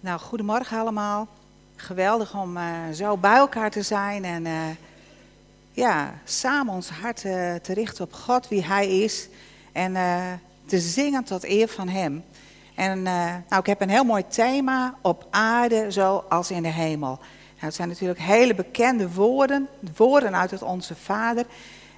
Nou, goedemorgen allemaal. Geweldig om uh, zo bij elkaar te zijn en uh, ja, samen ons hart uh, te richten op God, wie Hij is. En te zingen tot eer van Hem. En nou, ik heb een heel mooi thema op aarde zoals in de hemel. Nou, het zijn natuurlijk hele bekende woorden, woorden uit het Onze Vader.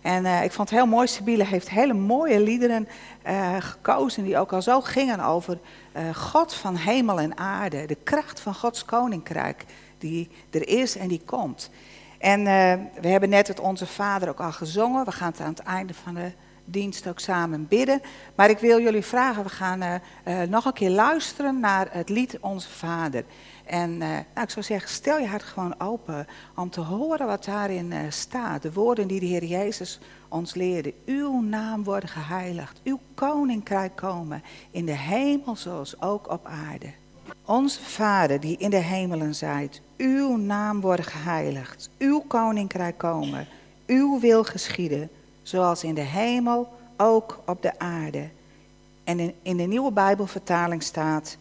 En uh, ik vond het heel mooi, Sibylle heeft hele mooie liederen uh, gekozen die ook al zo gingen over uh, God van hemel en aarde. De kracht van Gods koninkrijk die er is en die komt. En we hebben net het Onze Vader ook al gezongen. We gaan het aan het einde van de dienst ook samen bidden. Maar ik wil jullie vragen, we gaan nog een keer luisteren naar het lied Onze Vader. En uh, nou, ik zou zeggen, stel je hart gewoon open om te horen wat daarin uh, staat. De woorden die de Heer Jezus ons leerde. Uw naam worden geheiligd, uw koninkrijk komen in de hemel zoals ook op aarde. Onze Vader die in de hemelen zijt, uw naam worden geheiligd, uw koninkrijk komen, uw wil geschieden, zoals in de hemel ook op de aarde. En in de nieuwe Bijbelvertaling staat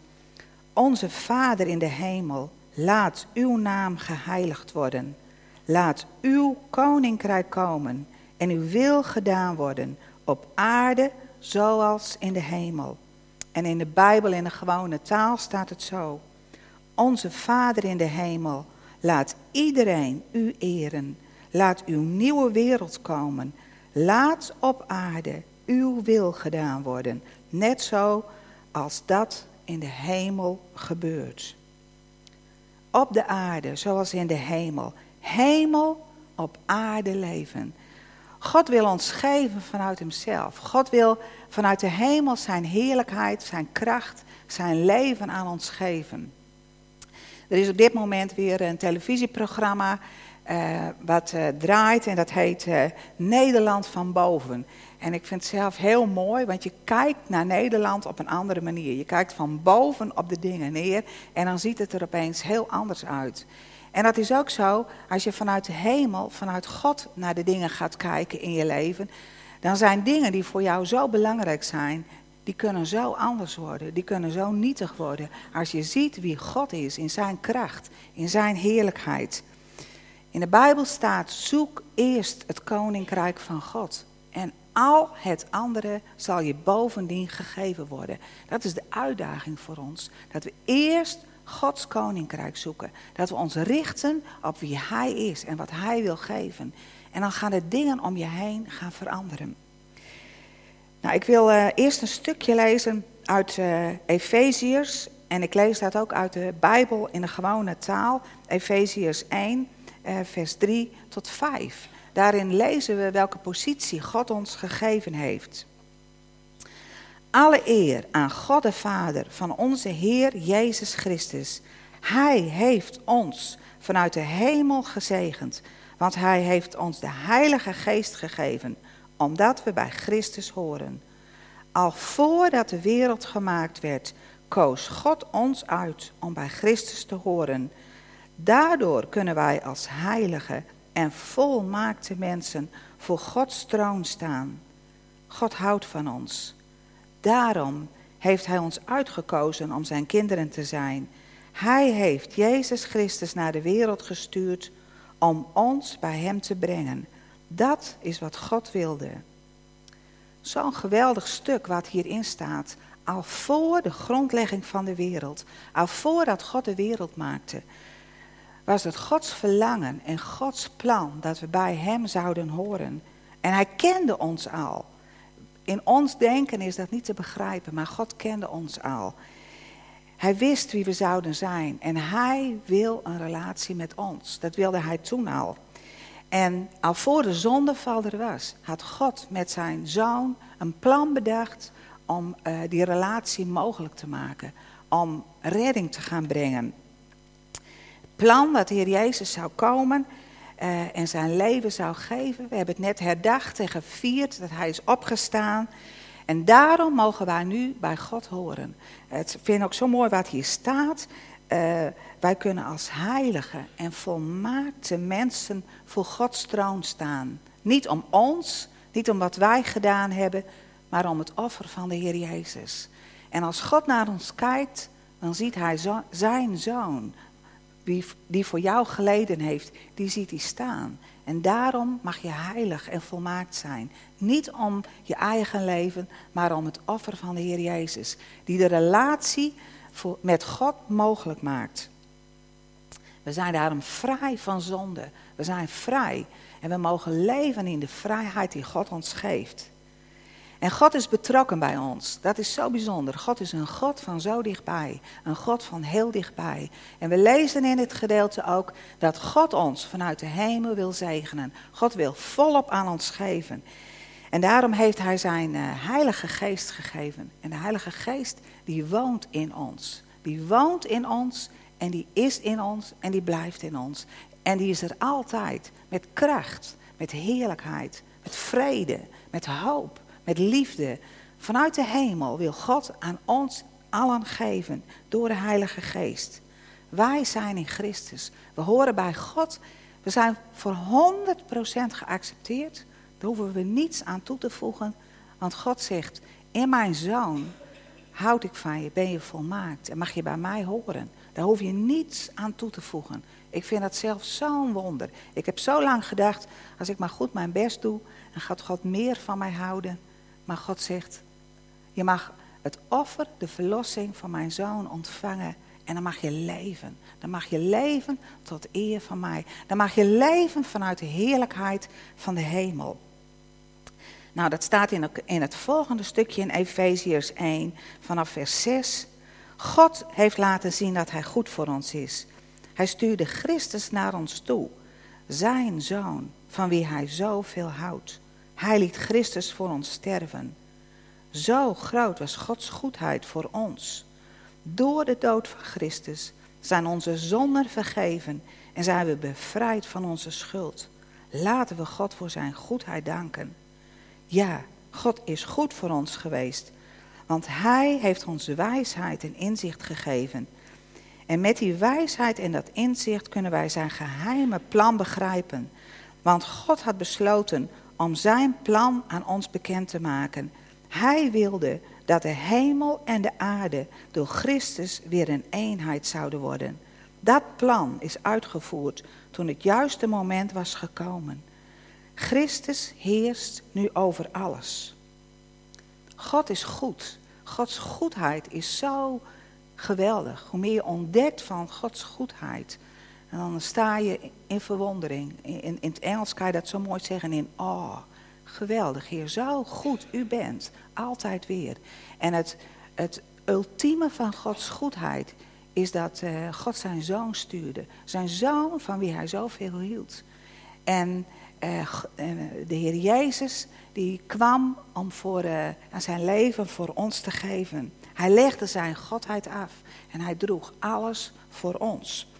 onze Vader in de hemel, laat uw naam geheiligd worden. Laat uw koninkrijk komen en uw wil gedaan worden op aarde zoals in de hemel. En in de Bijbel in de gewone taal staat het zo. Onze Vader in de hemel, laat iedereen u eren. Laat uw nieuwe wereld komen. Laat op aarde uw wil gedaan worden. Net zo als dat in de hemel gebeurt. Op de aarde, zoals in de hemel. Hemel op aarde leven. God wil ons geven vanuit Hemzelf. God wil vanuit de hemel zijn heerlijkheid, zijn kracht, zijn leven aan ons geven. Er is op dit moment weer een televisieprogramma uh, wat uh, draait en dat heet uh, Nederland van boven. En ik vind het zelf heel mooi, want je kijkt naar Nederland op een andere manier. Je kijkt van boven op de dingen neer en dan ziet het er opeens heel anders uit. En dat is ook zo als je vanuit de hemel, vanuit God naar de dingen gaat kijken in je leven. Dan zijn dingen die voor jou zo belangrijk zijn, die kunnen zo anders worden. Die kunnen zo nietig worden. Als je ziet wie God is in zijn kracht, in zijn heerlijkheid. In de Bijbel staat: zoek eerst het koninkrijk van God. Al het andere zal je bovendien gegeven worden. Dat is de uitdaging voor ons. Dat we eerst Gods koninkrijk zoeken. Dat we ons richten op wie Hij is en wat Hij wil geven. En dan gaan de dingen om je heen gaan veranderen. Nou, ik wil uh, eerst een stukje lezen uit uh, Efeziërs. En ik lees dat ook uit de Bijbel in de gewone taal. Efeziërs 1, uh, vers 3 tot 5. Daarin lezen we welke positie God ons gegeven heeft. Alle eer aan God de Vader van onze Heer Jezus Christus. Hij heeft ons vanuit de hemel gezegend, want Hij heeft ons de Heilige Geest gegeven, omdat we bij Christus horen. Al voordat de wereld gemaakt werd, koos God ons uit om bij Christus te horen. Daardoor kunnen wij als heilige en volmaakte mensen voor Gods troon staan. God houdt van ons. Daarom heeft Hij ons uitgekozen om Zijn kinderen te zijn. Hij heeft Jezus Christus naar de wereld gestuurd om ons bij Hem te brengen. Dat is wat God wilde. Zo'n geweldig stuk wat hierin staat. Al voor de grondlegging van de wereld. Al voordat God de wereld maakte was het Gods verlangen en Gods plan dat we bij Hem zouden horen. En Hij kende ons al. In ons denken is dat niet te begrijpen, maar God kende ons al. Hij wist wie we zouden zijn en Hij wil een relatie met ons. Dat wilde Hij toen al. En al voor de zondeval er was, had God met zijn zoon een plan bedacht om uh, die relatie mogelijk te maken. Om redding te gaan brengen plan dat de Heer Jezus zou komen uh, en zijn leven zou geven. We hebben het net herdacht en gevierd dat hij is opgestaan. En daarom mogen wij nu bij God horen. Het vind ook zo mooi wat hier staat. Uh, wij kunnen als heilige en volmaakte mensen voor Gods troon staan. Niet om ons, niet om wat wij gedaan hebben, maar om het offer van de Heer Jezus. En als God naar ons kijkt, dan ziet hij zijn zoon, die, die voor jou geleden heeft, die ziet hij staan. En daarom mag je heilig en volmaakt zijn. Niet om je eigen leven, maar om het offer van de Heer Jezus. Die de relatie met God mogelijk maakt. We zijn daarom vrij van zonde. We zijn vrij. En we mogen leven in de vrijheid die God ons geeft. En God is betrokken bij ons. Dat is zo bijzonder. God is een God van zo dichtbij. Een God van heel dichtbij. En we lezen in het gedeelte ook dat God ons vanuit de hemel wil zegenen. God wil volop aan ons geven. En daarom heeft hij zijn uh, heilige geest gegeven. En de heilige geest die woont in ons. Die woont in ons en die is in ons en die blijft in ons. En die is er altijd met kracht, met heerlijkheid, met vrede, met hoop met liefde. Vanuit de hemel wil God aan ons allen geven door de Heilige Geest. Wij zijn in Christus. We horen bij God. We zijn voor 100% geaccepteerd. Daar hoeven we niets aan toe te voegen. Want God zegt, in mijn zoon houd ik van je, ben je volmaakt en mag je bij mij horen. Daar hoef je niets aan toe te voegen. Ik vind dat zelf zo'n wonder. Ik heb zo lang gedacht, als ik maar goed mijn best doe, dan gaat God meer van mij houden. Maar God zegt, je mag het offer, de verlossing van mijn zoon ontvangen. En dan mag je leven. Dan mag je leven tot eer van mij. Dan mag je leven vanuit de heerlijkheid van de hemel. Nou, dat staat in, het volgende stukje in Efeziërs 1 vanaf vers 6. God heeft laten zien dat hij goed voor ons is. Hij stuurde Christus naar ons toe, zijn zoon, van wie hij zoveel houdt. Hij liet Christus voor ons sterven. Zo groot was Gods goedheid voor ons. Door de dood van Christus zijn onze zonden vergeven en zijn we bevrijd van onze schuld. Laten we God voor zijn goedheid danken. Ja, God is goed voor ons geweest, want Hij heeft ons wijsheid en inzicht gegeven. En met die wijsheid en dat inzicht kunnen wij zijn geheime plan begrijpen. Want God had besloten om zijn plan aan ons bekend te maken. Hij wilde dat de hemel en de aarde door Christus weer een eenheid zouden worden. Dat plan is uitgevoerd toen het juiste moment was gekomen. Christus heerst nu over alles. God is goed. Gods goedheid is zo geweldig. Hoe meer je ontdekt van Gods goedheid, en dan sta je in verwondering. In, in, het Engels kan je dat zo mooi zeggen in oh, Geweldig, Heer, zo goed u bent. Altijd weer. En het, het ultieme van Gods goedheid is dat uh, God zijn zoon stuurde. Zijn zoon van wie hij zoveel hield. En uh, de Heer Jezus, die kwam om voor, uh, zijn leven voor ons te geven. Hij legde zijn godheid af en hij droeg alles voor ons.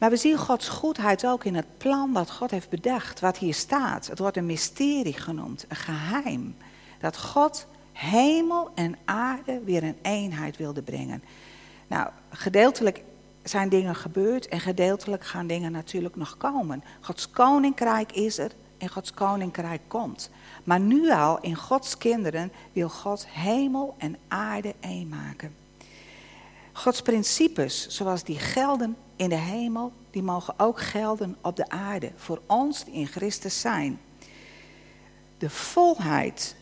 Maar we zien Gods goedheid ook in het plan dat God heeft bedacht, wat hier staat. Het wordt een mysterie genoemd, een geheim. Dat God hemel en aarde weer in eenheid wilde brengen. Nou, gedeeltelijk zijn dingen gebeurd en gedeeltelijk gaan dingen natuurlijk nog komen. Gods koninkrijk is er en Gods koninkrijk komt. Maar nu al in Gods kinderen wil God hemel en aarde één maken. Gods principes, zoals die gelden in de hemel, die mogen ook gelden op de aarde. Voor ons die in Christus zijn. De volheid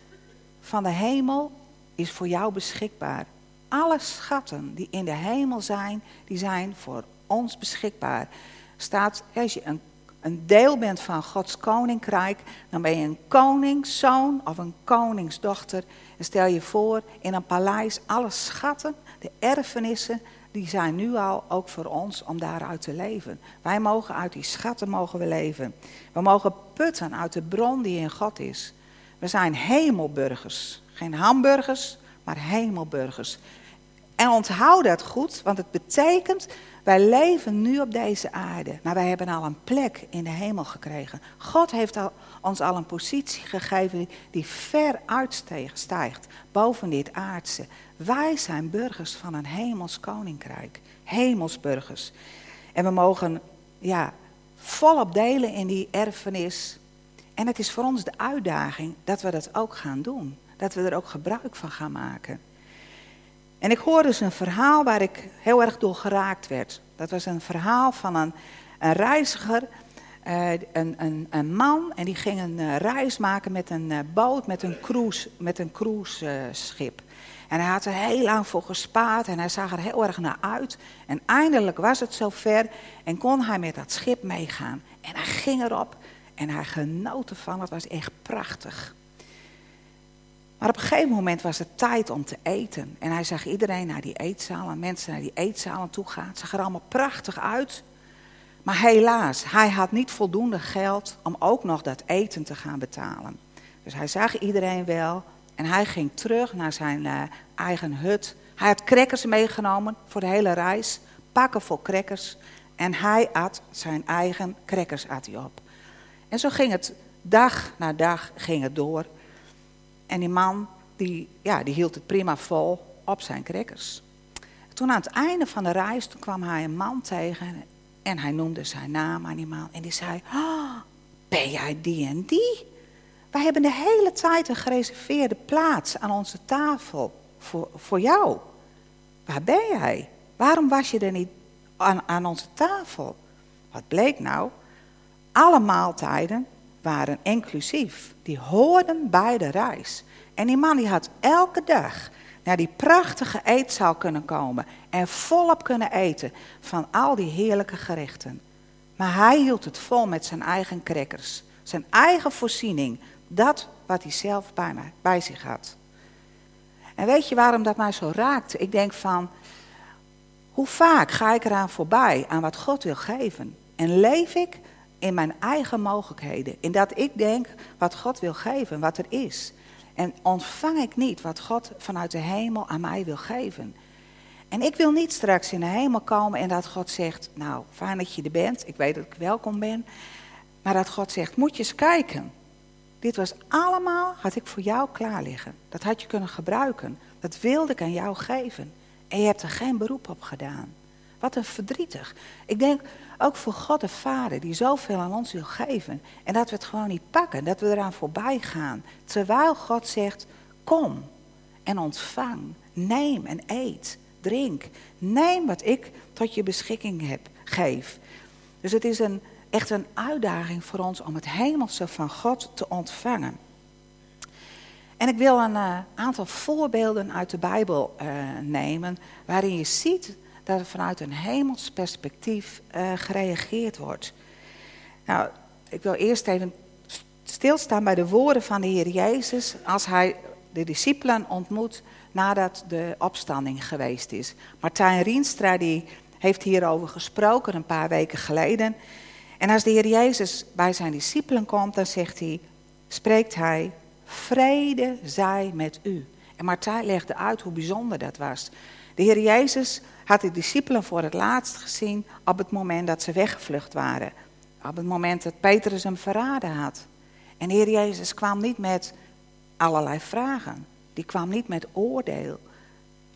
van de hemel is voor jou beschikbaar. Alle schatten die in de hemel zijn, die zijn voor ons beschikbaar. Staat, als je een, een deel bent van Gods koninkrijk, dan ben je een koningszoon of een koningsdochter. En stel je voor, in een paleis alle schatten, de erfenissen, die zijn nu al ook voor ons om daaruit te leven. Wij mogen uit die schatten mogen we leven. We mogen putten uit de bron die in God is. We zijn hemelburgers. Geen hamburgers, maar hemelburgers. En onthoud dat goed, want het betekent, wij leven nu op deze aarde, maar wij hebben al een plek in de hemel gekregen. God heeft al, ons al een positie gegeven die ver uitstijgt boven dit aardse. Wij zijn burgers van een hemels koninkrijk, hemelsburgers. En we mogen ja, volop delen in die erfenis. En het is voor ons de uitdaging dat we dat ook gaan doen. Dat we er ook gebruik van gaan maken. En ik hoorde dus een verhaal waar ik heel erg door geraakt werd. Dat was een verhaal van een, een reiziger, uh, een, een, een, man, en die ging een uh, reis maken met een uh, boot, met een cruise, met een cruiseschip. En hij had er heel lang voor gespaard en hij zag er heel erg naar uit. En eindelijk was het zover en kon hij met dat schip meegaan. En hij ging erop en hij genoot ervan, het was echt prachtig. Maar op een gegeven moment was het tijd om te eten. En hij zag iedereen naar die eetzalen, mensen naar die eetzalen toe gaan. Het zag er allemaal prachtig uit. Maar helaas, hij had niet voldoende geld om ook nog dat eten te gaan betalen. Dus hij zag iedereen wel en hij ging terug naar zijn uh, eigen hut. Hij had crackers meegenomen voor de hele reis, pakken vol crackers. En hij at zijn eigen crackers at hij op. En zo ging het dag na dag ging het door. En die man, die, ja, die hield het prima vol op zijn crackers. Toen aan het einde van de reis, toen kwam hij een man tegen en hij noemde zijn naam aan die man. En die zei, oh, ben jij die en die? Wij hebben de hele tijd een gereserveerde plaats aan onze tafel voor, voor jou. Waar ben jij? Waarom was je er niet aan, aan onze tafel? Wat bleek nou? Alle maaltijden waren inclusief. Die hoorden bij de reis. En die man die had elke dag naar die prachtige eetzaal kunnen komen en volop kunnen eten van al die heerlijke gerechten. Maar hij hield het vol met zijn eigen crackers, zijn eigen voorziening, dat wat hij zelf bij, mij, bij zich had. En weet je waarom dat mij zo raakte? Ik denk van, hoe vaak ga ik eraan voorbij aan wat God wil geven? En leef ik in mijn eigen mogelijkheden. In dat ik denk wat God wil geven, wat er is. En ontvang ik niet wat God vanuit de hemel aan mij wil geven. En ik wil niet straks in de hemel komen en dat God zegt, nou fijn dat je er bent, ik weet dat ik welkom ben. Maar dat God zegt, moet je eens kijken. Dit was allemaal, had ik voor jou klaar liggen. Dat had je kunnen gebruiken. Dat wilde ik aan jou geven. En je hebt er geen beroep op gedaan. Wat een verdrietig. Ik denk ook voor God de Vader, die zoveel aan ons wil geven. En dat we het gewoon niet pakken, dat we eraan voorbij gaan. Terwijl God zegt, kom en ontvang. Neem en eet, drink. Neem wat ik tot je beschikking heb, geef. Dus het is een, echt een uitdaging voor ons om het hemelse van God te ontvangen. En ik wil een uh, aantal voorbeelden uit de Bijbel uh, nemen, waarin je ziet dat er vanuit een hemels perspectief uh, gereageerd wordt. Nou, ik wil eerst even stilstaan bij de woorden van de Heer Jezus als hij de discipelen ontmoet nadat de opstanding geweest is. Martijn Rienstra die heeft hierover gesproken een paar weken geleden. En als de Heer Jezus bij zijn discipelen komt, dan zegt hij, spreekt hij, vrede zij met u. En Martijn legde uit hoe bijzonder dat was. De Heer Jezus had de discipelen voor het laatst gezien op het moment dat ze weggevlucht waren. Op het moment dat Petrus hem verraden had. En de Heer Jezus kwam niet met allerlei vragen. Die kwam niet met oordeel.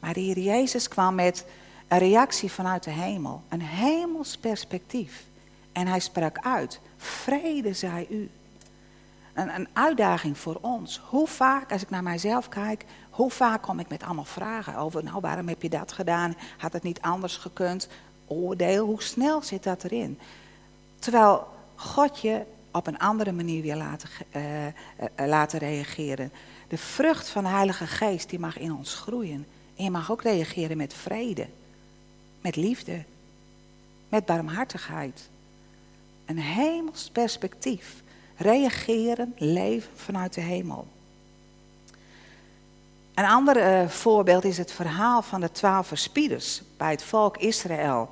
Maar de Heer Jezus kwam met een reactie vanuit de hemel. Een hemels perspectief. En hij sprak uit, vrede zij u. Een, een uitdaging voor ons. Hoe vaak, als ik naar mijzelf kijk, hoe vaak kom ik met allemaal vragen over, nou waarom heb je dat gedaan? Had het niet anders gekund? Oordeel, hoe snel zit dat erin? Terwijl God je op een andere manier wil laten, uh, uh, laten reageren. De vrucht van de Heilige Geest, die mag in ons groeien. En je mag ook reageren met vrede, met liefde, met barmhartigheid. Een hemels perspectief. Reageren, leven vanuit de hemel. Een ander uh, voorbeeld is het verhaal van de twaalf verspieders bij het volk Israël.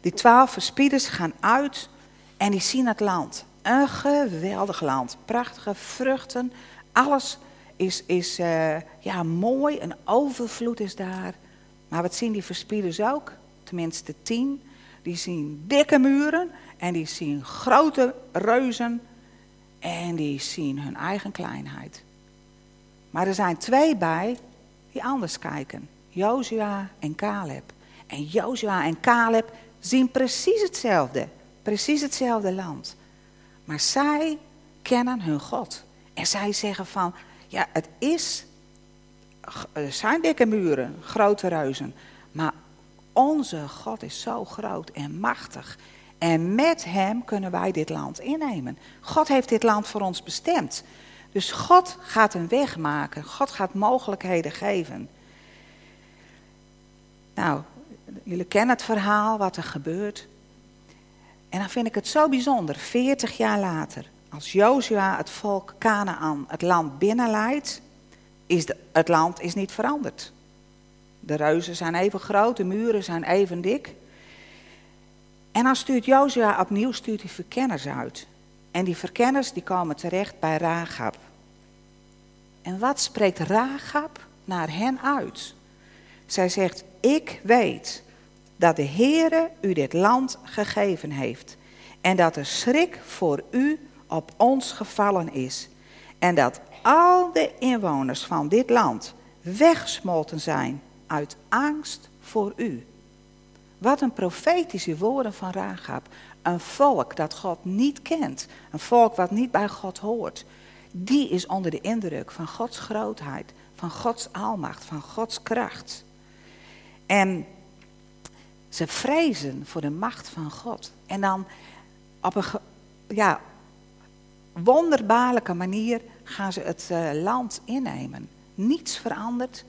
Die twaalf verspieders gaan uit en die zien het land. Een geweldig land. Prachtige vruchten. Alles is, is uh, ja, mooi. Een overvloed is daar. Maar wat zien die verspieders ook? Tenminste tien. Die zien dikke muren. En die zien grote reuzen. En die zien hun eigen kleinheid. Maar er zijn twee bij die anders kijken. Jozua en Caleb. En Jozua en Caleb zien precies hetzelfde. Precies hetzelfde land. Maar zij kennen hun God. En zij zeggen van, ja, het is er zijn dikke muren, grote reuzen. Maar onze God is zo groot en machtig. En met Hem kunnen wij dit land innemen. God heeft dit land voor ons bestemd. Dus God gaat een weg maken. God gaat mogelijkheden geven. Nou, jullie kennen het verhaal, wat er gebeurt. En dan vind ik het zo bijzonder, 40 jaar later, als Jozua het volk Canaan het land binnenleidt, is het land is niet veranderd. De reuzen zijn even groot, de muren zijn even dik. En dan stuurt Jozua opnieuw stuurt hij verkenners uit. En die verkenners die komen terecht bij Rahab. En wat spreekt Rahab naar hen uit? Zij zegt, ik weet dat de Heere u dit land gegeven heeft. En dat er schrik voor u op ons gevallen is. En dat al de inwoners van dit land weggesmolten zijn uit angst voor u. Wat een profetische woorden van Rahab. Een volk dat God niet kent. Een volk wat niet bij God hoort. Die is onder de indruk van Gods grootheid, van Gods almacht, van Gods kracht. En ze vrezen voor de macht van God. En dan op een ja, wonderbaarlijke manier gaan ze het uh, land innemen. Niets verandert,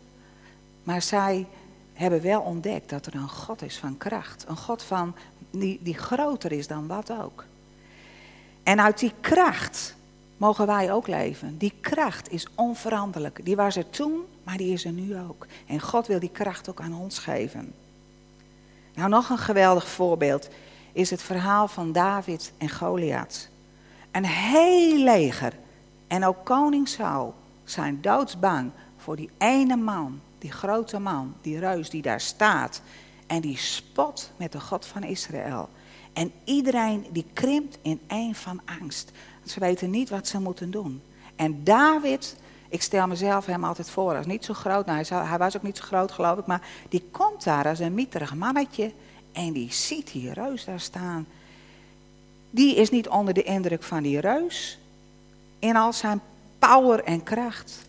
maar zij hebben wel ontdekt dat er een God is van kracht. Een God van, die, die groter is dan wat ook. En uit die kracht mogen wij ook leven. Die kracht is onveranderlijk. Die was er toen, maar die is er nu ook. En God wil die kracht ook aan ons geven. Nou, nog een geweldig voorbeeld is het verhaal van David en Goliath. Een heel leger en ook koning Saul zijn doodsbang voor die ene man, die grote man, die reus die daar staat. En die spot met de God van Israël. En iedereen die krimpt in een van angst. Ze weten niet wat ze moeten doen. En David, ik stel mezelf hem altijd voor als niet zo groot. Nou, hij was ook niet zo groot geloof ik. Maar die komt daar als een mieterig mannetje. En die ziet die reus daar staan. Die is niet onder de indruk van die reus. In al zijn power en kracht.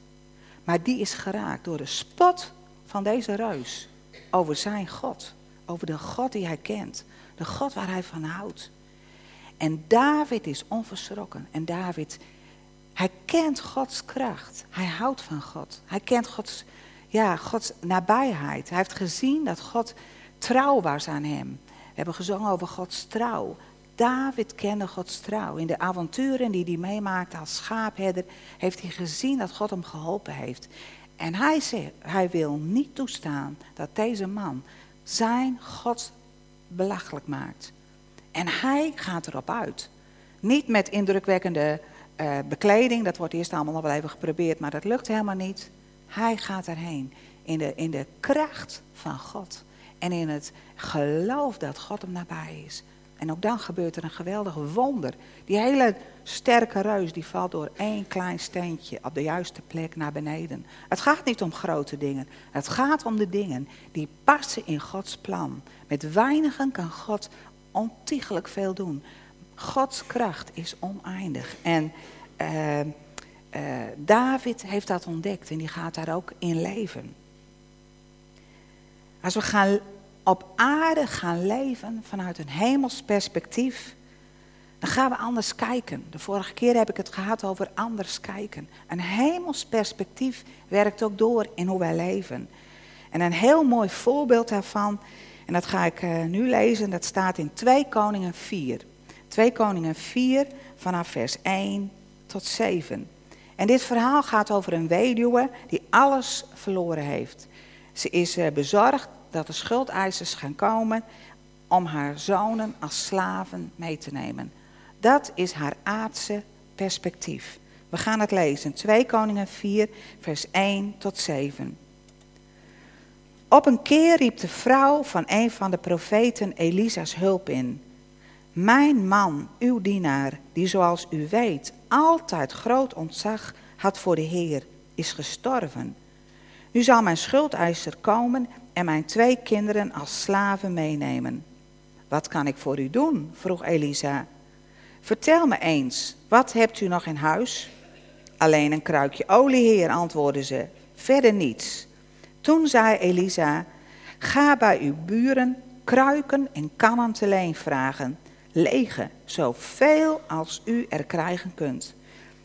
Maar die is geraakt door de spot van deze reus. Over zijn God. Over de God die hij kent. De God waar hij van houdt. En David is onverschrokken. En David, hij kent Gods kracht. Hij houdt van God. Hij kent Gods, ja, Gods nabijheid. Hij heeft gezien dat God trouw was aan hem. We hebben gezongen over Gods trouw. David kende Gods trouw. In de avonturen die hij meemaakte als schaapherder, heeft hij gezien dat God hem geholpen heeft. En hij, hij wil niet toestaan dat deze man zijn God belachelijk maakt. En hij gaat erop uit. Niet met indrukwekkende uh, bekleding, dat wordt eerst allemaal nog wel even geprobeerd, maar dat lukt helemaal niet. Hij gaat erheen in de, in de kracht van God. En in het geloof dat God hem nabij is. En ook dan gebeurt er een geweldig wonder. Die hele sterke reus die valt door één klein steentje op de juiste plek naar beneden. Het gaat niet om grote dingen. Het gaat om de dingen die passen in Gods plan. Met weinigen kan God ontiegelijk veel doen. Gods kracht is oneindig. En uh, uh, David heeft dat ontdekt en die gaat daar ook in leven. Als we gaan op aarde gaan leven vanuit een hemels perspectief, dan gaan we anders kijken. De vorige keer heb ik het gehad over anders kijken. Een hemels perspectief werkt ook door in hoe wij leven. En een heel mooi voorbeeld daarvan en dat ga ik uh, nu lezen, dat staat in 2 Koningen 4. 2 Koningen 4 vanaf vers 1 tot 7. En dit verhaal gaat over een weduwe die alles verloren heeft. Ze is uh, bezorgd dat de schuldeisers gaan komen om haar zonen als slaven mee te nemen. Dat is haar aardse perspectief. We gaan het lezen. 2 Koningen 4, vers 1 tot 7. Op een keer riep de vrouw van een van de profeten Elisa's hulp in. Mijn man, uw dienaar, die zoals u weet altijd groot ontzag had voor de Heer, is gestorven. Nu zal mijn schuldeiser komen en mijn twee kinderen als slaven meenemen. Wat kan ik voor u doen? vroeg Elisa. Vertel me eens, wat hebt u nog in huis? Alleen een kruikje olie, heer, antwoordde ze. verder niets. Toen zei Elisa, ga bij uw buren kruiken en kannen te leen vragen, lege, zoveel als u er krijgen kunt.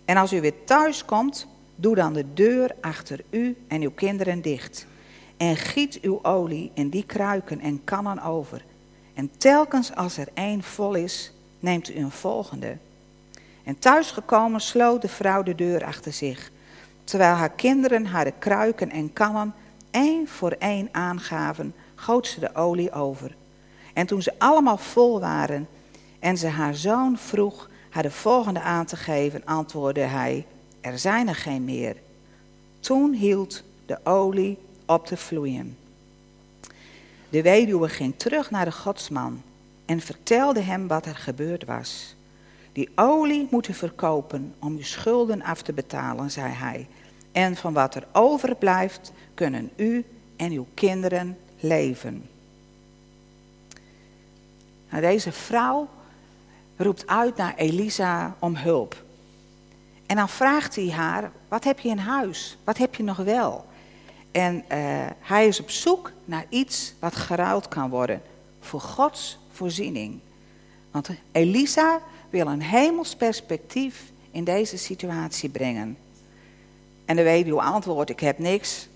En als u weer thuis komt, doe dan de deur achter u en uw kinderen dicht. En giet uw olie in die kruiken en kannen over. En telkens als er één vol is, neemt u een volgende. En thuisgekomen sloot de vrouw de deur achter zich, terwijl haar kinderen haar de kruiken en kannen één voor één aangaven, goot ze de olie over. En toen ze allemaal vol waren en ze haar zoon vroeg haar de volgende aan te geven, antwoordde hij: Er zijn er geen meer. Toen hield de olie op te vloeien. De weduwe ging terug naar de godsman en vertelde hem wat er gebeurd was. Die olie moet u verkopen om uw schulden af te betalen, zei hij. En van wat er overblijft kunnen u en uw kinderen leven. Nou, deze vrouw roept uit naar Elisa om hulp. En dan vraagt hij haar, wat heb je in huis? Wat heb je nog wel? En uh, hij is op zoek naar iets wat geruild kan worden voor Gods voorziening. Want Elisa wil een hemels perspectief in deze situatie brengen. En de weduwe antwoordt, ik heb niks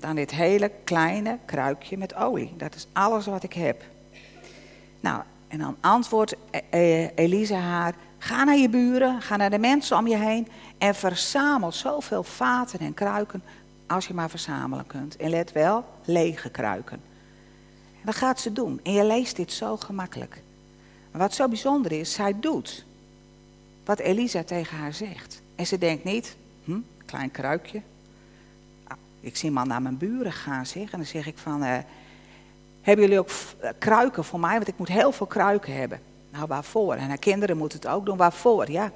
dan dit hele kleine kruikje met olie. Dat is alles wat ik heb. Nou, en dan antwoordt e- e- Elisa haar, ga naar je buren, ga naar de mensen om je heen en verzamel zoveel vaten en kruiken als je maar verzamelen kunt. En let wel, lege kruiken. En dat gaat ze doen. En je leest dit zo gemakkelijk. Wat zo bijzonder is, zij doet wat Elisa tegen haar zegt. En ze denkt niet, hm, klein kruikje. Ik zie maar naar mijn buren gaan zeg. En dan zeg ik van, uh, hebben jullie ook eh, kruiken voor mij? Want ik moet heel veel kruiken hebben. Nou, waarvoor? En haar kinderen moeten het ook doen. Waarvoor? Ja,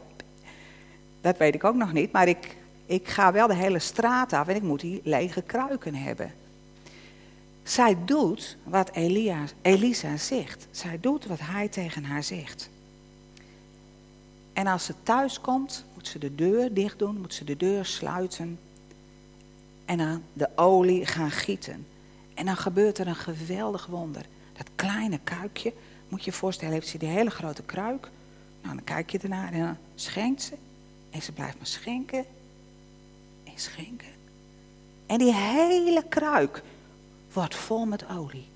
dat weet ik ook nog niet. Maar ik, ik ga wel de hele straat af en ik moet die lege kruiken hebben. Zij doet wat Elia, Elisa zegt. Zij doet wat hij tegen haar zegt. En als ze thuis komt, moet ze de deur dicht doen, moet ze de deur sluiten. En dan de olie gaan gieten. En dan gebeurt er een geweldig wonder. Dat kleine kuikje, moet je je voorstellen, heeft ze die hele grote kruik. Nou, dan kijk je ernaar en dan schenkt ze. En ze blijft maar schenken en schenken. En die hele kruik wordt vol met olie.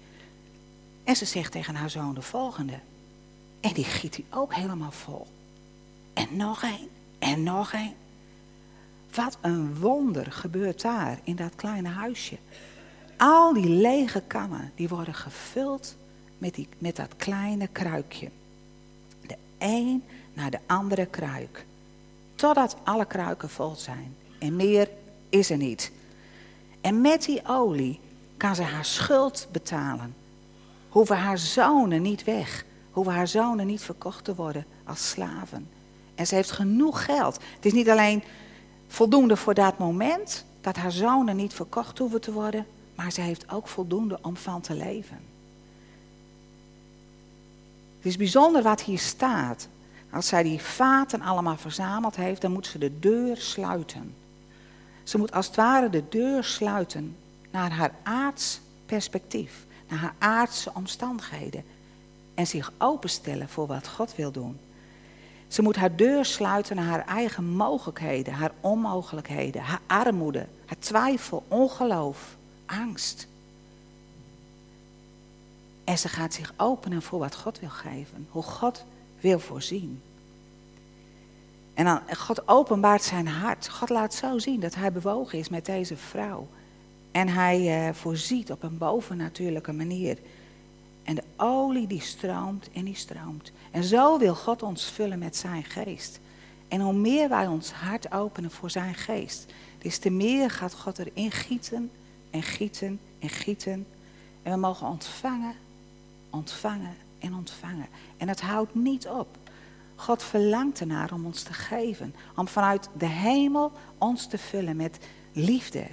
En ze zegt tegen haar zoon de volgende. En die giet hij ook helemaal vol. En nog één. En nog één. Wat een wonder gebeurt daar in dat kleine huisje. Al die lege kannen, die worden gevuld met, die, met dat kleine kruikje. De een naar de andere kruik. Totdat alle kruiken vol zijn. En meer is er niet. En met die olie kan ze haar schuld betalen. Hoeven haar zonen niet weg. Hoeven haar zonen niet verkocht te worden als slaven. En ze heeft genoeg geld. Het is niet alleen voldoende voor dat moment dat haar zonen niet verkocht hoeven te worden, maar ze heeft ook voldoende om van te leven. Het is bijzonder wat hier staat. Als zij die vaten allemaal verzameld heeft, dan moet ze de deur sluiten. Ze moet als het ware de deur sluiten naar haar aards perspectief, naar haar aardse omstandigheden en zich openstellen voor wat God wil doen. Ze moet haar deur sluiten naar haar eigen mogelijkheden, haar onmogelijkheden, haar armoede, haar twijfel, ongeloof, angst. En ze gaat zich openen voor wat God wil geven, hoe God wil voorzien. En dan, God openbaart zijn hart. God laat zo zien dat hij bewogen is met deze vrouw. En hij uh, voorziet op een bovennatuurlijke manier. En de olie die stroomt en die stroomt. En zo wil God ons vullen met zijn geest. En hoe meer wij ons hart openen voor zijn geest, des te meer gaat God erin gieten en gieten en gieten. En we mogen ontvangen, ontvangen en ontvangen. En het houdt niet op. God verlangt ernaar om ons te geven. Om vanuit de hemel ons te vullen met liefde.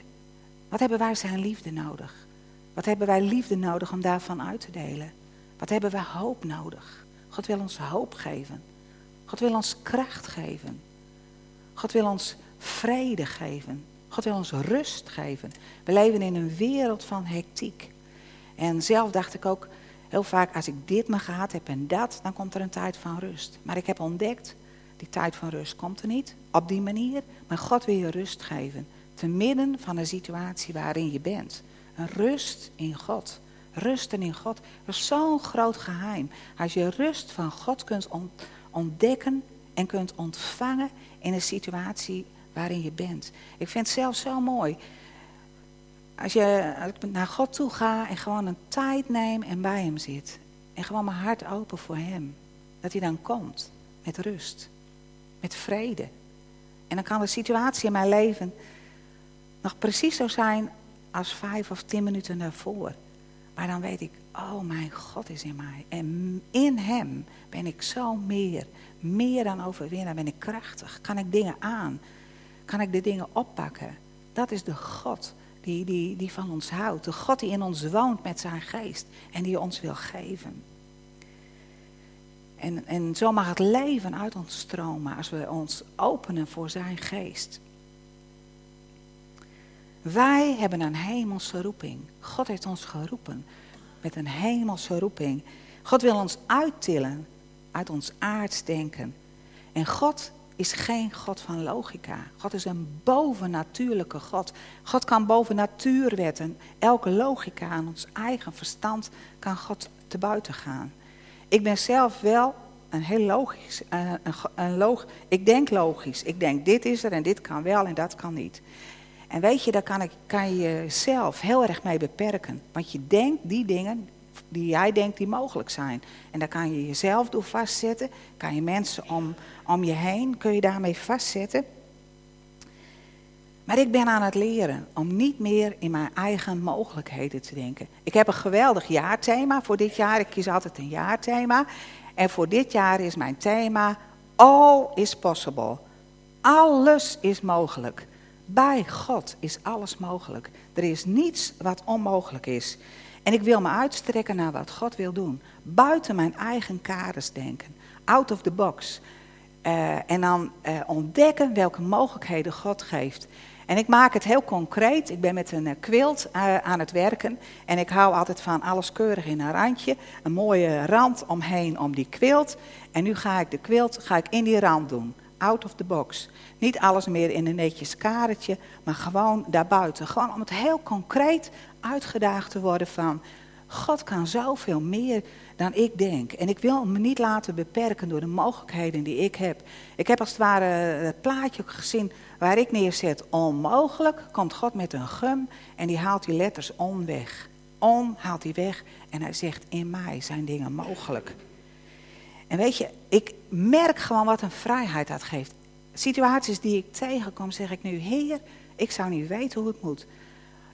Wat hebben wij zijn liefde nodig? Wat hebben wij liefde nodig om daarvan uit te delen? Wat hebben wij hoop nodig? God wil ons hoop geven. God wil ons kracht geven. God wil ons vrede geven. God wil ons rust geven. We leven in een wereld van hectiek. En zelf dacht ik ook heel vaak, als ik dit maar gehad heb en dat, dan komt er een tijd van rust. Maar ik heb ontdekt, die tijd van rust komt er niet op die manier. Maar God wil je rust geven. Te midden van een situatie waarin je bent. Rust in God. Rusten in God. Dat is zo'n groot geheim. Als je rust van God kunt ontdekken en kunt ontvangen in een situatie waarin je bent. Ik vind het zelf zo mooi. Als, je, ik naar God toe ga en gewoon een tijd neem en bij hem zit. En gewoon mijn hart open voor hem. Dat hij dan komt met rust. Met vrede. En dan kan de situatie in mijn leven nog precies zo zijn als vijf of tien minuten daarvoor. Maar dan weet ik, oh mijn God is in mij. En in hem ben ik zo meer, meer dan overwinnaar. Ben ik krachtig, kan ik dingen aan, kan ik de dingen oppakken. Dat is de God die, die, die van ons houdt. De God die in ons woont met zijn geest en die ons wil geven. En, en zo mag het leven uit ons stromen als we ons openen voor zijn geest. Wij hebben een hemelse roeping. God heeft ons geroepen met een hemelse roeping. God wil ons uittillen uit ons aardsdenken. En God is geen God van logica. God is een bovennatuurlijke God. God kan boven natuurwetten, elke logica aan ons eigen verstand kan God te buiten gaan. Ik ben zelf wel een heel logisch, eh, een, een log, ik denk logisch. Ik denk dit is er en dit kan wel en dat kan niet. En weet je, daar kan, ik, kan je jezelf heel erg mee beperken. Want je denkt die dingen die jij denkt die mogelijk zijn. En daar kan je jezelf door vastzetten. Kan je mensen om, om je heen, kun je daarmee vastzetten. Maar ik ben aan het leren om niet meer in mijn eigen mogelijkheden te denken. Ik heb een geweldig jaarthema voor dit jaar. Ik kies altijd een jaarthema. En voor dit jaar is mijn thema All is possible. Alles is mogelijk. Bij God is alles mogelijk. Er is niets wat onmogelijk is. En ik wil me uitstrekken naar wat God wil doen. Buiten mijn eigen kaders denken. Out of the box. Uh, en dan uh, ontdekken welke mogelijkheden God geeft. En ik maak het heel concreet. Ik ben met een uh, quilt aan het werken. En ik hou altijd van alles keurig in een randje. Een mooie rand omheen om die quilt. En nu ga ik de quilt ga ik in die rand doen. Out of the box. Niet alles meer in een netjes karretje, maar gewoon daarbuiten. Gewoon om het heel concreet uitgedaagd te worden van... God kan zoveel meer dan ik denk. En ik wil me niet laten beperken door de mogelijkheden die ik heb. Ik heb als het ware het plaatje gezien waar ik neerzet onmogelijk. Komt God met een gum en die haalt die letters on weg. On haalt hij weg en hij zegt in mij zijn dingen mogelijk. En weet je, ik merk gewoon wat een vrijheid dat geeft situaties die ik tegenkom, zeg ik nu, Heer, ik zou niet weten hoe het moet.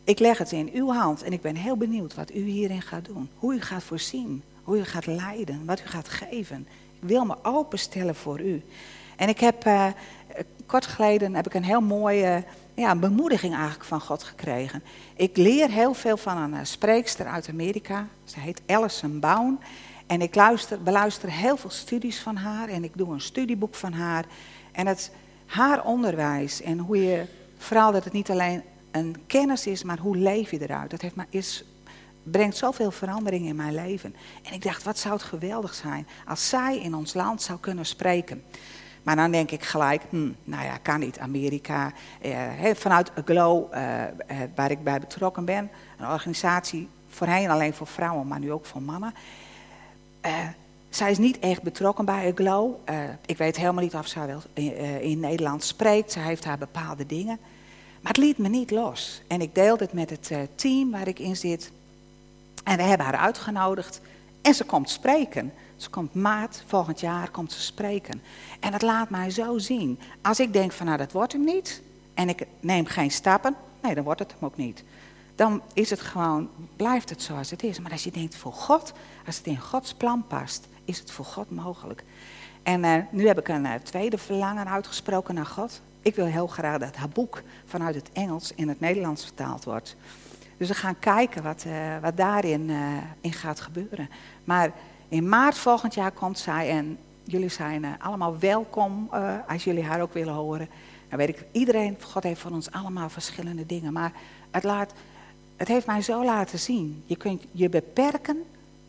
Ik leg het in uw hand en ik ben heel benieuwd wat u hierin gaat doen. Hoe u gaat voorzien, hoe u gaat leiden, wat u gaat geven. Ik wil me openstellen voor u. En ik heb uh, kort geleden heb ik een heel mooie ja, bemoediging eigenlijk van God gekregen. Ik leer heel veel van een uh, spreekster uit Amerika. Ze heet Alison Bown. En ik luister, beluister heel veel studies van haar en ik doe een studieboek van haar. En het, haar onderwijs en hoe je, vooral dat het niet alleen een kennis is, maar hoe leef je eruit. Dat heeft, is, brengt zoveel verandering in mijn leven. En ik dacht, wat zou het geweldig zijn als zij in ons land zou kunnen spreken. Maar dan denk ik gelijk, hm, nou ja, kan niet. Amerika, eh, vanuit Glow, eh, eh, waar ik bij betrokken ben, een organisatie voorheen alleen voor vrouwen, maar nu ook voor mannen. Eh, zij is niet echt betrokken bij Aglow. Uh, ik weet helemaal niet of zij wel in, uh, in Nederland spreekt. Ze heeft haar bepaalde dingen. Maar het liet me niet los. En ik deelde het met het team waar ik in zit. En we hebben haar uitgenodigd. En ze komt spreken. Ze komt maart, volgend jaar komt ze spreken. En dat laat mij zo zien. Als ik denk van nou dat wordt hem niet. En ik neem geen stappen. Nee, dan wordt het hem ook niet. Dan is het gewoon, blijft het zoals het is. Maar als je denkt voor God, als het in Gods plan past is het voor God mogelijk. En uh, nu heb ik een uh, tweede verlangen uitgesproken naar God. Ik wil heel graag dat haar boek vanuit het Engels in het Nederlands vertaald wordt. Dus we gaan kijken wat, uh, wat daarin in gaat gebeuren. Maar in maart volgend jaar komt zij en jullie zijn allemaal welkom als jullie haar ook willen horen. Dan weet ik, iedereen, God heeft voor ons allemaal verschillende dingen. Maar het, laat, het heeft mij zo laten zien. Je kunt je beperken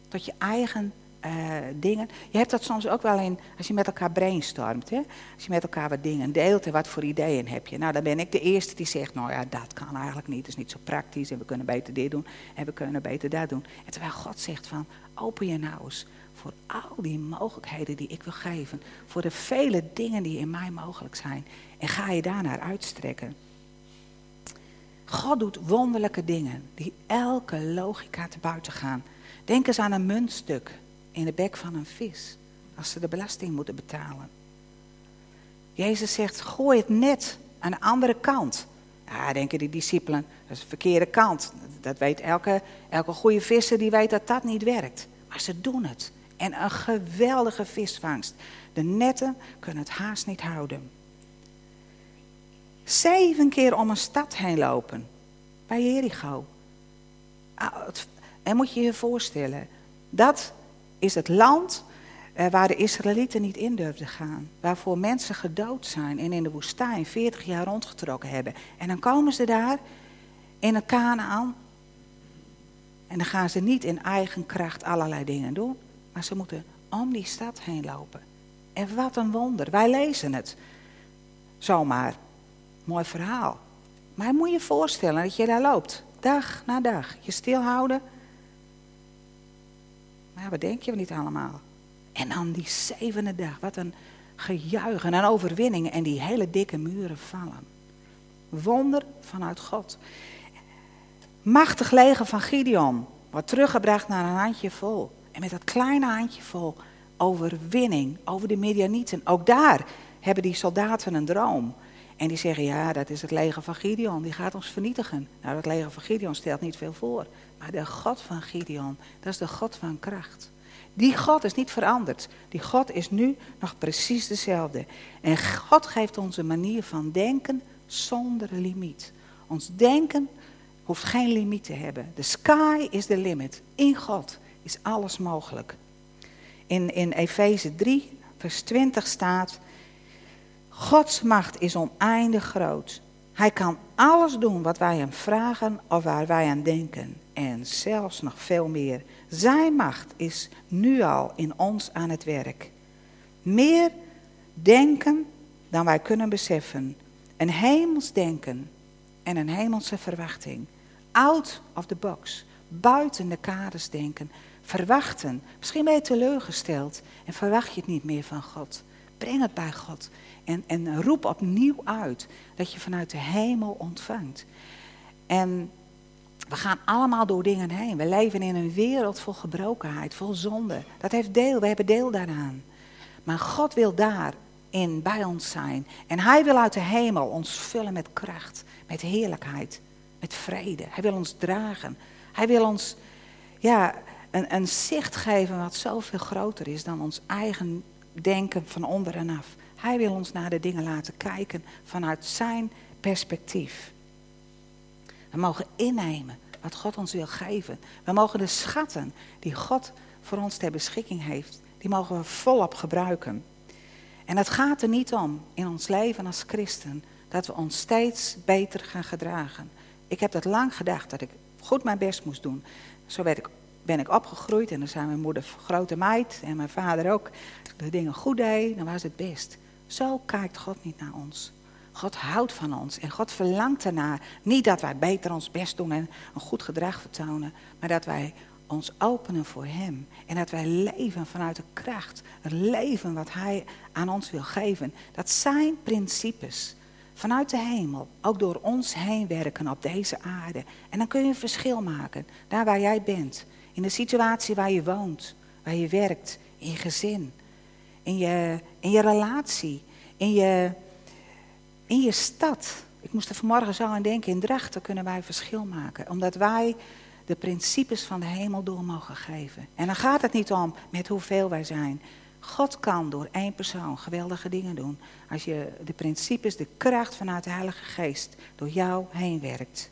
tot je eigen uh, dingen. Je hebt dat soms ook wel in, als je met elkaar brainstormt. Hè? Als je met elkaar wat dingen deelt en wat voor ideeën heb je. Nou, dan ben ik de eerste die zegt, nou ja, dat kan eigenlijk niet. Het is niet zo praktisch en we kunnen beter dit doen en we kunnen beter dat doen. En terwijl God zegt van, open je nou eens voor al die mogelijkheden die ik wil geven. Voor de vele dingen die in mij mogelijk zijn. En ga je daarnaar uitstrekken. God doet wonderlijke dingen die elke logica te buiten gaan. Denk eens aan een muntstuk in de bek van een vis. Als ze de belasting moeten betalen. Jezus zegt, gooi het net aan de andere kant. Ja, denken die discipelen, dat is de verkeerde kant. Dat weet elke, elke goede visser, die weet dat dat niet werkt. Maar ze doen het. En een geweldige visvangst. De netten kunnen het haast niet houden. Zeven keer om een stad heen lopen. Bij Jericho. Ah, en moet je je voorstellen. Dat is het land eh, waar de Israëlieten niet in durfden gaan. Waarvoor mensen gedood zijn en in de woestijn 40 jaar rondgetrokken hebben. En dan komen ze daar in een Kanaan. En dan gaan ze niet in eigen kracht allerlei dingen doen. Maar ze moeten om die stad heen lopen. En wat een wonder. Wij lezen het. Zomaar. Mooi verhaal. Maar moet je voorstellen dat je daar loopt. Dag na dag. Je stilhouden. Maar wat denk je niet allemaal? En dan die zevende dag. Wat een gejuich en overwinning. En die hele dikke muren vallen. Wonder vanuit God. Machtig leger van Gideon. Wordt teruggebracht naar een handje vol. En met dat kleine handje vol overwinning over de Midianieten. Ook daar hebben die soldaten een droom. En die zeggen, ja, dat is het leger van Gideon, die gaat ons vernietigen. Nou, dat leger van Gideon stelt niet veel voor. Maar de God van Gideon, dat is de God van kracht. Die God is niet veranderd. Die God is nu nog precies dezelfde. En God geeft ons een manier van denken zonder limiet. Ons denken hoeft geen limiet te hebben. The sky is the limit. In God is alles mogelijk. In, in Efeze 3, vers 20 staat: Gods macht is oneindig groot. Hij kan alles doen wat wij hem vragen of waar wij aan denken. En zelfs nog veel meer. Zijn macht is nu al in ons aan het werk. Meer denken dan wij kunnen beseffen. Een hemels denken en een hemelse verwachting. Out of the box. Buiten de kaders denken verwachten. Misschien ben je teleurgesteld en verwacht je het niet meer van God. Breng het bij God en, en roep opnieuw uit dat je vanuit de hemel ontvangt. En we gaan allemaal door dingen heen. We leven in een wereld vol gebrokenheid, vol zonde. Dat heeft deel, we hebben deel daaraan. Maar God wil daarin bij ons zijn. En Hij wil uit de hemel ons vullen met kracht, met heerlijkheid, met vrede. Hij wil ons dragen. Hij wil ons ja, een, een zicht geven wat zoveel groter is dan ons eigen denken van onder en af. Hij wil ons naar de dingen laten kijken vanuit zijn perspectief. We mogen innemen wat God ons wil geven. We mogen de schatten die God voor ons ter beschikking heeft, die mogen we volop gebruiken. En het gaat er niet om in ons leven als christen dat we ons steeds beter gaan gedragen. Ik heb dat lang gedacht dat ik goed mijn best moest doen. Zo werd ik ben ik opgegroeid en dan zijn mijn moeder grote meid en mijn vader ook. De dingen goed deed, dan was het best. Zo kijkt God niet naar ons. God houdt van ons en God verlangt ernaar. Niet dat wij beter ons best doen en een goed gedrag vertonen, maar dat wij ons openen voor Hem. En dat wij leven vanuit de kracht, het leven wat Hij aan ons wil geven. Dat zijn principes vanuit de hemel ook door ons heen werken op deze aarde. En dan kun je een verschil maken, daar waar jij bent. In de situatie waar je woont, waar je werkt, in je gezin, in je, in je relatie, in je, in je stad. Ik moest er vanmorgen zo aan denken, in Drachten kunnen wij verschil maken. Omdat wij de principes van de hemel door mogen geven. En dan gaat het niet om met hoeveel wij zijn. God kan door één persoon geweldige dingen doen. Als je de principes, de kracht vanuit de Heilige Geest door jou heen werkt.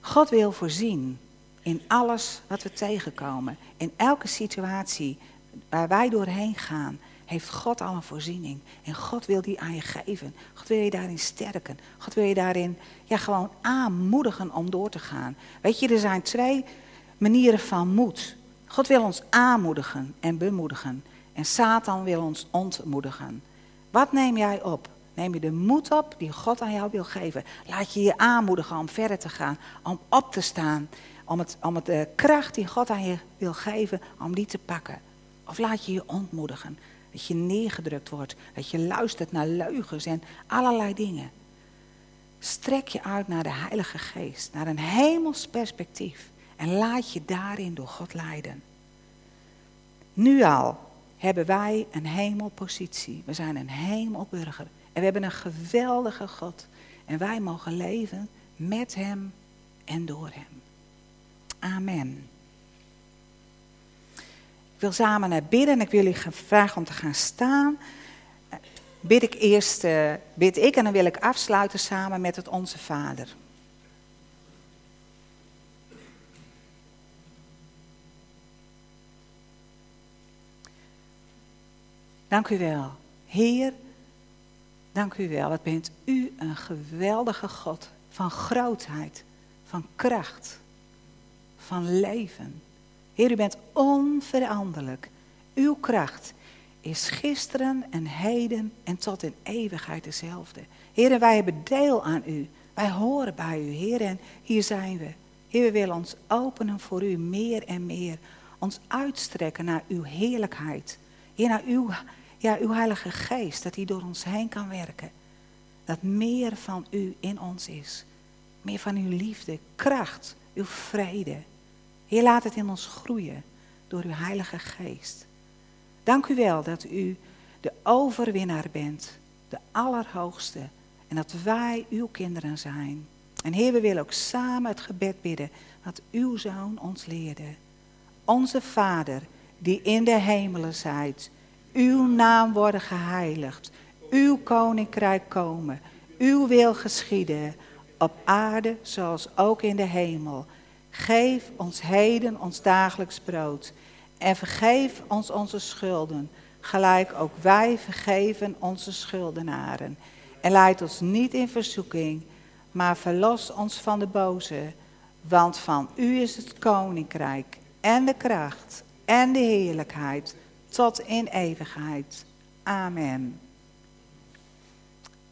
God wil voorzien in alles wat we tegenkomen. In elke situatie waar wij doorheen gaan, heeft God al een voorziening. En God wil die aan je geven. God wil je daarin sterken. God wil je daarin ja, gewoon aanmoedigen om door te gaan. Weet je, er zijn twee manieren van moed. God wil ons aanmoedigen en bemoedigen. En Satan wil ons ontmoedigen. Wat neem jij op? Neem je de moed op die God aan jou wil geven? Laat je je aanmoedigen om verder te gaan, om op te staan, om, het, om het, de eh, kracht die God aan je wil geven, om die te pakken. Of laat je je ontmoedigen, dat je neergedrukt wordt, dat je luistert naar leugens en allerlei dingen. Strek je uit naar de Heilige Geest, naar een hemels perspectief en laat je daarin door God leiden. Nu al hebben wij een hemelpositie. We zijn een hemelburger. En we hebben een geweldige God. En wij mogen leven met Hem en door Hem. Amen. Wil samen naar bidden en ik wil jullie vragen om te gaan staan. Bid ik eerst, uh, bid ik en dan wil ik afsluiten samen met het Onze Vader. Dank u wel. Heer, dank u wel. Wat bent u een geweldige God van grootheid, van kracht, van leven. Heer, u bent onveranderlijk. Uw kracht is gisteren en heden en tot in eeuwigheid dezelfde. Heer, wij hebben deel aan u. Wij horen bij u, Heer, en hier zijn we. Heer, we willen ons openen voor u meer en meer. Ons uitstrekken naar uw heerlijkheid. Heer, naar uw ja, uw Heilige Geest, dat hij door ons heen kan werken. Dat meer van u in ons is. Meer van uw liefde, kracht, uw vrede. Heer, laat het in ons groeien door uw Heilige Geest. Dank u wel dat u de overwinnaar bent, de Allerhoogste. En dat wij uw kinderen zijn. En Heer, we willen ook samen het gebed bidden dat uw Zoon ons leerde. Onze Vader, die in de hemelen zijt uw naam worden geheiligd. Uw koninkrijk komen. Uw wil geschieden. Op aarde zoals ook in de hemel. Geef ons heden ons dagelijks brood. En vergeef ons onze schulden. Gelijk ook wij vergeven onze schuldenaren. En leid ons niet in verzoeking. Maar verlos ons van de boze. Want van u is het koninkrijk en de kracht en de heerlijkheid tot in eeuwigheid. Amen.